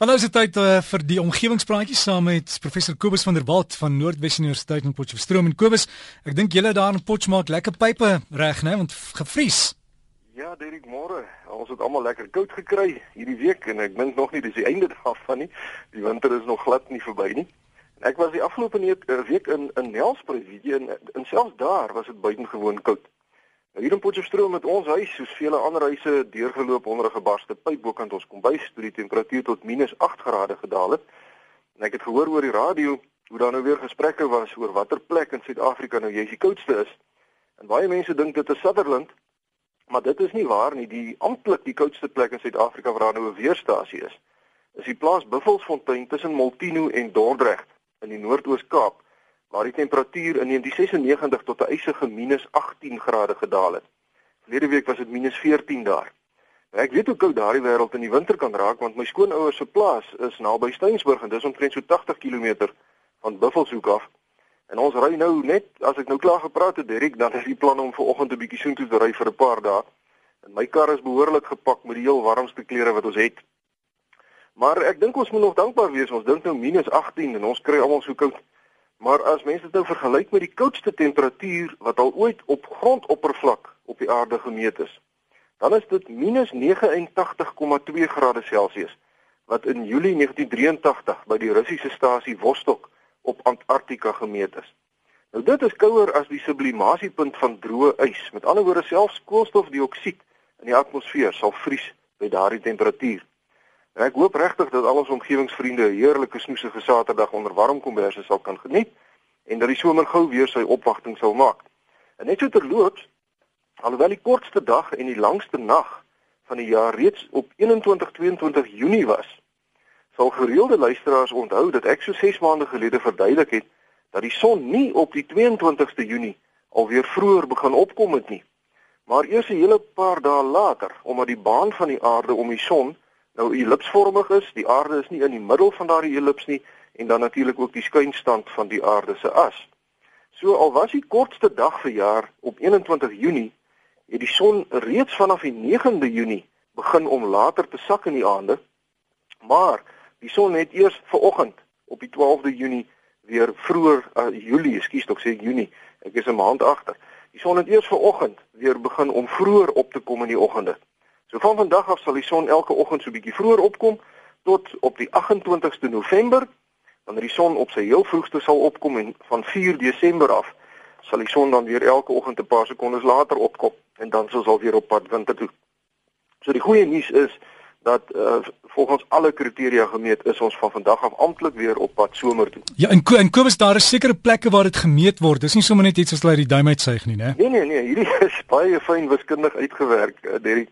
Dan nou is dit tyd uh, vir die omgewingspraatjies saam met professor Kobus van der Walt van Noordwes Universiteit in Potchefstroom en Kobus, ek dink julle daar in Potchefstroom maak lekker pype reg, né, want gevries. Ja, Derek, môre. Ons het almal lekker koud gekry hierdie week en ek dink nog nie dis die einde daarvan nie. Die winter is nog glad nie verby nie. Ek was die afgelope eh, week in in Nelspruit, en, en selfs daar was dit buitengewoon koud. Nou hier in Potchefstroom met ons huis, soos vele ander huise, deurgeloop onder 'n gebarste pyp bokant ons kombuis toe die temperatuur tot -8 grade gedaal het. En ek het gehoor oor die radio hoe daar nou weer gesprekke was oor watter plek in Suid-Afrika nou juist die koudste is. En baie mense dink dit is Sutherland, maar dit is nie waar nie. Die amptelik die koudste plek in Suid-Afrika waar daar nou 'n weerstasie is, is die plaas Buffelsfontein tussen Molteno en Dordrecht in die Noord-Oos-Kaap waar die temperatuur in 1996 tot 'n ysige minus 18 grade gedaal het. Verlede week was dit minus 14 daar. Nou, ek weet hoe koud daardie wêreld in die winter kan raak want my skoonouers se plaas is naby Steensburg en dis omtrent so 80 km van Buffelshoek af. En ons ry nou net as ek nou klaar gepraat het Derek, dan is die plan om vanoggend 'n bietjie soontoe te ry vir 'n paar dae. En my kar is behoorlik gepak met die heel warmste klere wat ons het. Maar ek dink ons moet nog dankbaar wees. Ons dink nou minus 18 en ons kry almal so koud. Maar as mense dit nou vergelyk met die koudste temperatuur wat al ooit op grondoppervlak op die aarde gemeet is, dan is dit -89,2 grade Celsius wat in Julie 1983 by die Russiese stasie Vostok op Antarktika gemeet is. Nou dit is kouer as die sublimasiepunt van droë ys. Met ander woorde selfs koolstofdioksied in die atmosfeer sal vries by daardie temperatuur. Ek hoop regtig dat al ons omgewingsvriende 'n heerlike snoesige Saterdag onder warm komberse sal kan geniet en dat die somer gou weer sy opwagting sal maak. En net so terloops, alhoewel die kortste dag en die langste nag van die jaar reeds op 21-22 Junie was, sal gereelde luisteraars onthou dat ek so 6 maande gelede verduidelik het dat die son nie op die 22ste Junie alweer vroeër begin opkom het nie, maar eers 'n hele paar dae later omdat die baan van die aarde om die son nou ellipsvormig is, die aarde is nie in die middel van daardie ellips nie en dan natuurlik ook die skuinstand van die aarde se as. So al was die kortste dag vir jaar op 21 Junie, het die son reeds vanaf die 9de Junie begin om later te sak in die aande. Maar die son het eers vanoggend op die 12de Junie weer vroeër uh, Julie, ekskuus tog sê Junie. Ek is 'n maand agter. Die son het eers vanoggend weer begin om vroeër op te kom in die oggende. So van vandag af sal die son elke oggend so bietjie vroeër opkom tot op die 28ste November wanneer die son op sy heel vroegste sal opkom en van 4 Desember af sal die son dan weer elke oggend 'n paar sekondes later opkom en dan sal ons weer op pad winter toe. So die goeie nuus is dat uh, volgens alle kriteria gemeet is ons van vandag af amptelik weer op pad somer toe. Ja, en en Kobus daar is sekere plekke waar dit gemeet word. Dis nie sommer net iets as hulle die duim uitsuig nie, né? Nee nee nee, hierdie is baie fyn wiskundig uitgewerk, uh, Derek.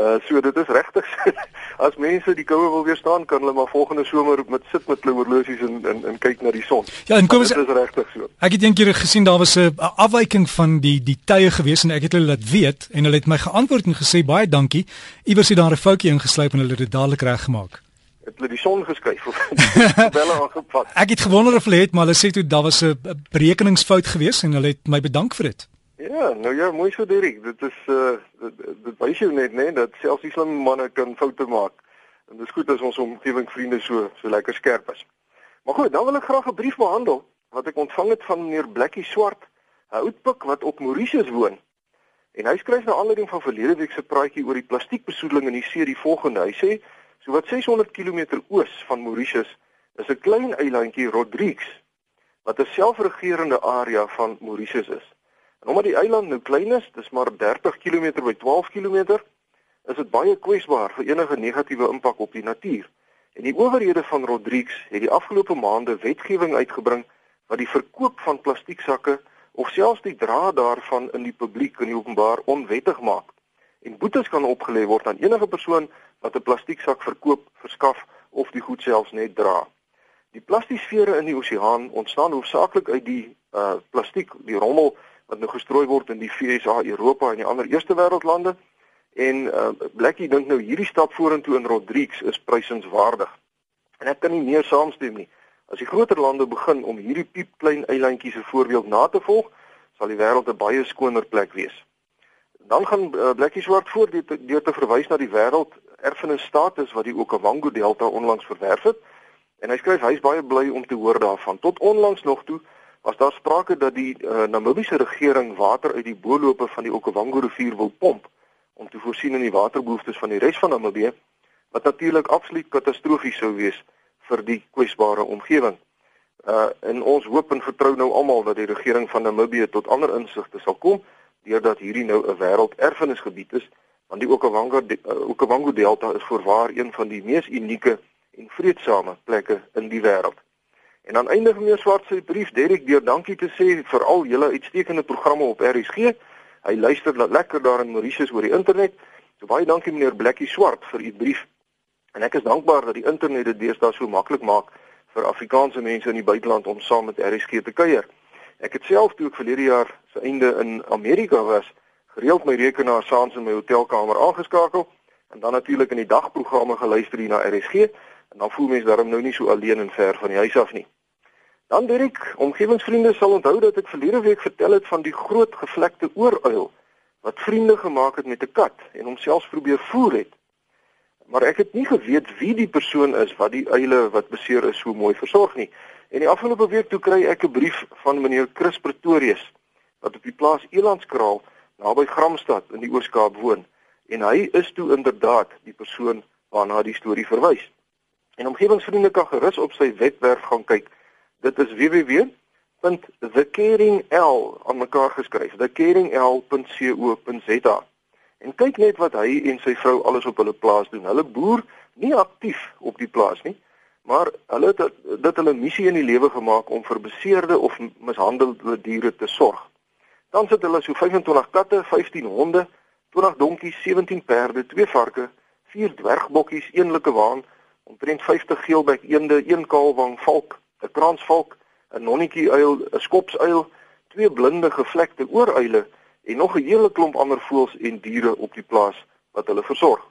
Uh so dit is regtig as mense die koue wil weerstaan kan hulle maar volgende somer met sit met hulle horlosies en en en kyk na die son. Ja, en kom ons is regtig so. Ek het eendag gesien daar was 'n afwyking van die die tye gewees en ek het hulle laat weet en hulle het my geantwoord en gesê baie dankie. Iewers het daar 'n foutjie ingesluip en hulle het dit dadelik reggemaak. Het hulle die son geskuif of belle aangepas? Ek het gewonder of hulle het maar hulle sê toe daar was 'n berekeningsfout gewees en hulle het my bedank vir dit. Ja, nou ja, mooi so Dirk. Dit is uh dit, dit wys jou net nê dat selfs die slim manne kan foute maak. En dit is goed as ons omgewingsvriende so so lekker skerp is. Maar goed, dan wil ek graag 'n brief behandel wat ek ontvang het van meneer Blikkie Swart, 'n oudpik wat op Mauritius woon. En hy skryf na aanleiding van verlede week se praatjie oor die plastiekbesoedeling in die see die volgende. Hy sê so wat 600 km oos van Mauritius is 'n klein eilandjie Rodrigues wat 'n selfregerende area van Mauritius is. En omdat die eiland nou klein is, dis maar 30 km by 12 km, is dit baie kwesbaar vir enige negatiewe impak op die natuur. En die owerhede van Rodrigues het die afgelope maande wetgewing uitgebring wat die verkoop van plastieksakke of selfs die dra daarvan in die publiek in die openbaar onwettig maak. En boetes kan opgelê word aan enige persoon wat 'n plastieksak verkoop, verskaf of die goed selfs net dra. Die plastiesfere in die oseaan ontstaan hoofsaaklik uit die uh plastiek, die rommel wat nou gestrooi word in die VSA, Europa en die ander eerste wêreldlande. En uh, Blackie dink nou hierdie stap vorentoe in Rodrigues is prysenswaardig. En ek kan nie meer saamstem nie. As die groter lande begin om hierdie piepklein eilandjies se voorbeeld na te volg, sal die wêreld 'n baie skoner plek wees. Dan gaan uh, Blackie swart voor deur te, te verwys na die wêreld erfenisstatus wat die Okavango Delta onlangs verwerf het. En hy skryf hy is baie bly om te hoor daarvan. Tot onlangs nog toe was daar sprake dat die uh, Namibiese regering water uit die boorlope van die Okavango rivier wil pomp om te voorsien in die waterbehoeftes van die res van Namibië wat natuurlik absoluut katastrofies sou wees vir die kwesbare omgewing. Uh en ons hoop en vertrou nou almal dat die regering van Namibië tot ander insigte sal kom deurdat hierdie nou 'n wêrelderfenisgebied is want die Okavango uh, Okavango Delta is voorwaar een van die mees unieke en vreedsame plekke in die wêreld. En dan eindig meneer Swart se brief Derek deur dankie te sê vir al julle uitstekende programme op RSG. Hy luister lekker daar in Mauritius oor die internet. So baie dankie meneer Blakkie Swart vir u brief. En ek is dankbaar dat die internet dit deesdae so maklik maak vir Afrikaanse mense in die buiteland om saam met RSG te kuier. Ek het self toe ek verlede jaar se einde in Amerika was, gereeld my rekenaar saans in my hotelkamer aangeskakel en dan natuurlik in die dagprogramme geluister hier na RSG. En dan voel mens daarom nou nie so alleen en ver van die huis af nie. Dan Dirk, omgewingsvriende sal onthou dat ek verlede week vertel het van die groot gevlekte ooruil wat vriende gemaak het met 'n kat en homself probeer voer het. Maar ek het nie geweet wie die persoon is wat die uile wat beseer is so mooi versorg nie. En die afgelope week toe kry ek 'n brief van meneer Chris Pretorius wat op die plaas Elandskraal naby Gramstad in die Oos-Kaap woon en hy is toe inderdaad die persoon waarna die storie verwys. En omgewingsvriende kan gerus op sy webwerf gaan kyk. Dit is www.thekering.l aan mekaar geskryf. thekering.l.co.za. En kyk net wat hy en sy vrou alles op hulle plaas doen. Hulle boer nie aktief op die plaas nie, maar hulle het dit hulle missie in die lewe gemaak om vir beseerde of mishandelde diere te sorg. Dan sit hulle so 25 katte, 15 honde, 20 donkies, 17 perde, 2 varke, 4 dwergbokkies, een lukkewaan omtrent 50 geelbek eende, een kaalwang valk, 'n kransvalk, 'n nonnetjie uil, 'n skopsuil, twee blinde gevlekte ooruile en nog 'n hele klomp ander voëls en diere op die plaas wat hulle versorg.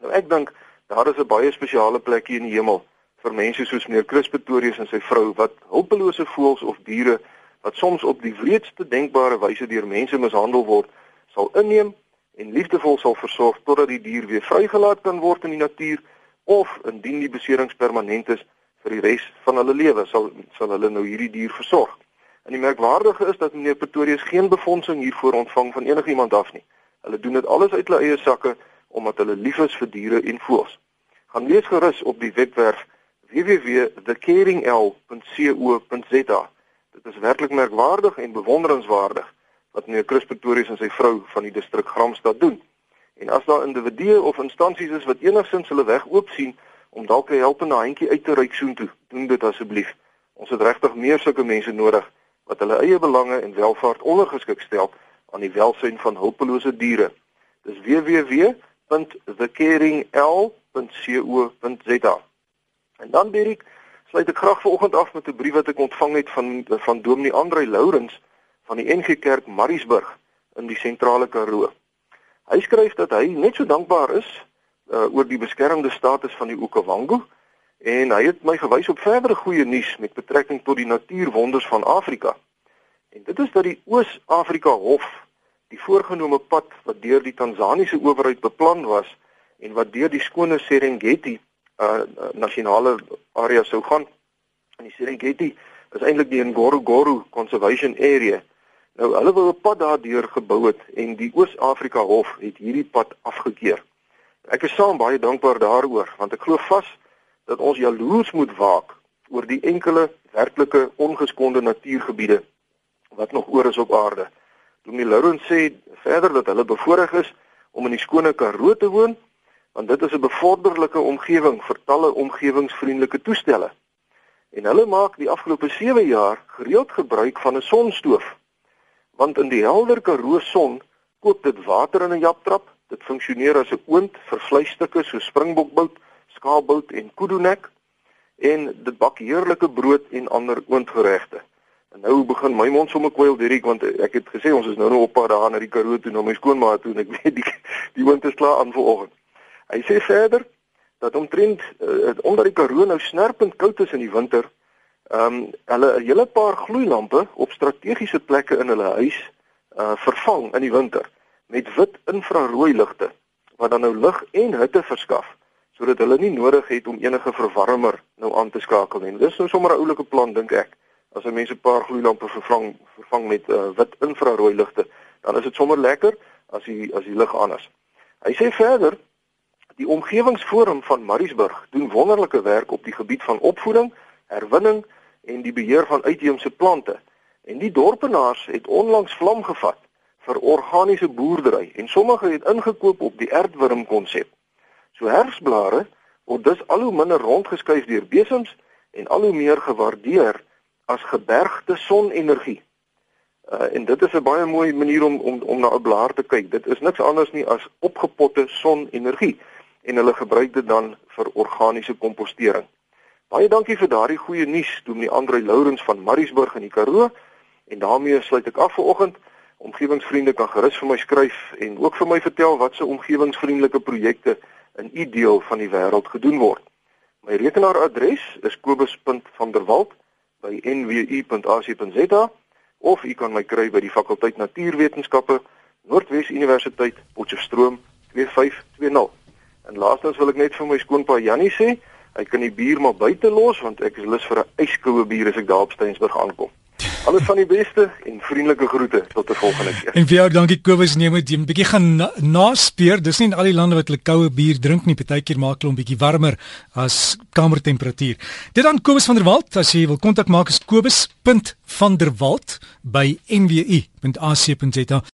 Nou ek dink daar is 'n baie spesiale plekkie in die hemel vir mense soos meneer Chris Pretorius en sy vrou wat hulpelose voëls of diere wat soms op die wreedste denkbare wyse deur mense mishandel word, sal inneem en liefdevol sal versorg totdat die dier weer vrygelaat kan word in die natuur of indien die beserings permanent is vir die res van hulle lewe sal sal hulle nou hierdie dier versorg. En die merkwaardige is dat meneer Pretorius geen befondsing hiervoor ontvang van enigiemand af nie. Hulle doen dit alles uit hulle eie sakke omdat hulle lief is vir diere en voëls. Gaan lees gerus op die webwerf www.thekering.l.co.za. Dit is werklik merkwaardig en bewonderenswaardig wat meneer Chris Pretorius en sy vrou van die distrik Gramstad doen. En as daar individue of instansies is wat enigsins hulle weg oop sien om dalk 'n helpende handjie uit te reik soontoe, doen dit asseblief. Ons het regtig meer sulke mense nodig wat hulle eie belange en welvaart ondergeskik stel aan die welsyn van hulpelose diere. Dis www.thekering.l.co.za. En dan Dirk, sluit ek graag vanoggend af met 'n brief wat ek ontvang het van van Dominee Andre Lourens van die NG Kerk Mariesburg in die sentrale Karoo. Hy skryf dat hy net so dankbaar is uh, oor die beskermde status van die Okavango en hy het my gewys op verdere goeie nuus met betrekking tot die natuurwonders van Afrika. En dit is dat die Oos-Afrika Hof die voorgenome pad wat deur die Tansaniese owerheid beplan was en wat deur die skone Serengeti uh, nasionale area sou gaan. En die Serengeti is eintlik die Ngorongoro Conservation Area Nou hulle wou 'n pad daardeur gebou het en die Oos-Afrika Hof het hierdie pad afgekeur. Ek is saam baie dankbaar daaroor want ek glo vas dat ons jaloers moet waak oor die enkele werklike ongeskonde natuurgebiede wat nog oor is op aarde. Dominee Laurens sê verder dat hulle bevoorreg is om in die skone Karoo te woon want dit is 'n bevorderlike omgewing vir talle omgewingsvriendelike toestelle. En hulle maak die afgelope 7 jaar gereeld gebruik van 'n sonstoof want in die helder Karoo son kook dit water in 'n japtrap. Dit funksioneer as 'n oond vir vleisstukke so springbokbout, skaapbout en kudunek en dit bak heerlike brood en ander oondgeregte. En nou begin my mond sommer kwyl Dirk want ek het gesê ons is nou nou op pad daar na die Karoo toe na my skoonma toe en ek weet die die oond is klaar aan vanoggend. Hy sê verder dat omtrent uh, onder die Karoo nou snerpend koud is in die winter ehm um, hulle 'n hele paar gloeilampe op strategiese plekke in hulle huis uh vervang in die winter met wit infrarooi ligte wat dan nou lig en hitte verskaf sodat hulle nie nodig het om enige verwarmer nou aan te skakel nie. Dis nou sommer 'n oulike plan dink ek. As 'n mens 'n paar gloeilampe vervang vervang met uh, wit infrarooi ligte, dan is dit sommer lekker as die as die lig aan is. Hy sê verder die omgewingsforum van Mariesburg doen wonderlike werk op die gebied van opvoeding, herwinning en die beheer van uitheemse plante. En die dorpenaars het onlangs vlam gevat vir organiese boerdery en sommige het ingekoop op die erdwurm konsep. So herfsblare word dus al hoe minder rondgeskuif deur besems en al hoe meer gewaardeer as gebergte sonenergie. Uh, en dit is 'n baie mooi manier om om om na 'n blaar te kyk. Dit is niks anders nie as opgepotte sonenergie en hulle gebruik dit dan vir organiese kompostering. Baie dankie vir daardie goeie nuus, Dominee Andre Lourens van Mariesburg in die Karoo. En daarmee sluit ek af vir oggend. Omgewingsvriende kan gerus vir my skryf en ook vir my vertel wat se omgewingsvriendelike projekte in u deel van die wêreld gedoen word. My rekenaaradres is kobus.vanderwalt@nwu.ac.za of u kan my kry by die fakulteit Natuurwetenskappe, Noordwes Universiteit, Potchefstroom 2520. En laastens wil ek net vir my skoonpa Jannie sê, hy kan die bier maar buite los want ek is lus vir 'n yskoue bier as ek daar op Steensburg aankom. Alles van die beste en vriendelike groete tot 'n volgende keer. En vir jou dankie Kobus, neem dit 'n bietjie gaan naspeur. Dis nie in al die lande wat hulle koue bier drink nie. Partykeer maak hulle hom bietjie warmer as kamertemperatuur. Dit dan Kobus van der Walt, as jy wil kontak maak is kobus.vanderwalt by nwu.ac.za.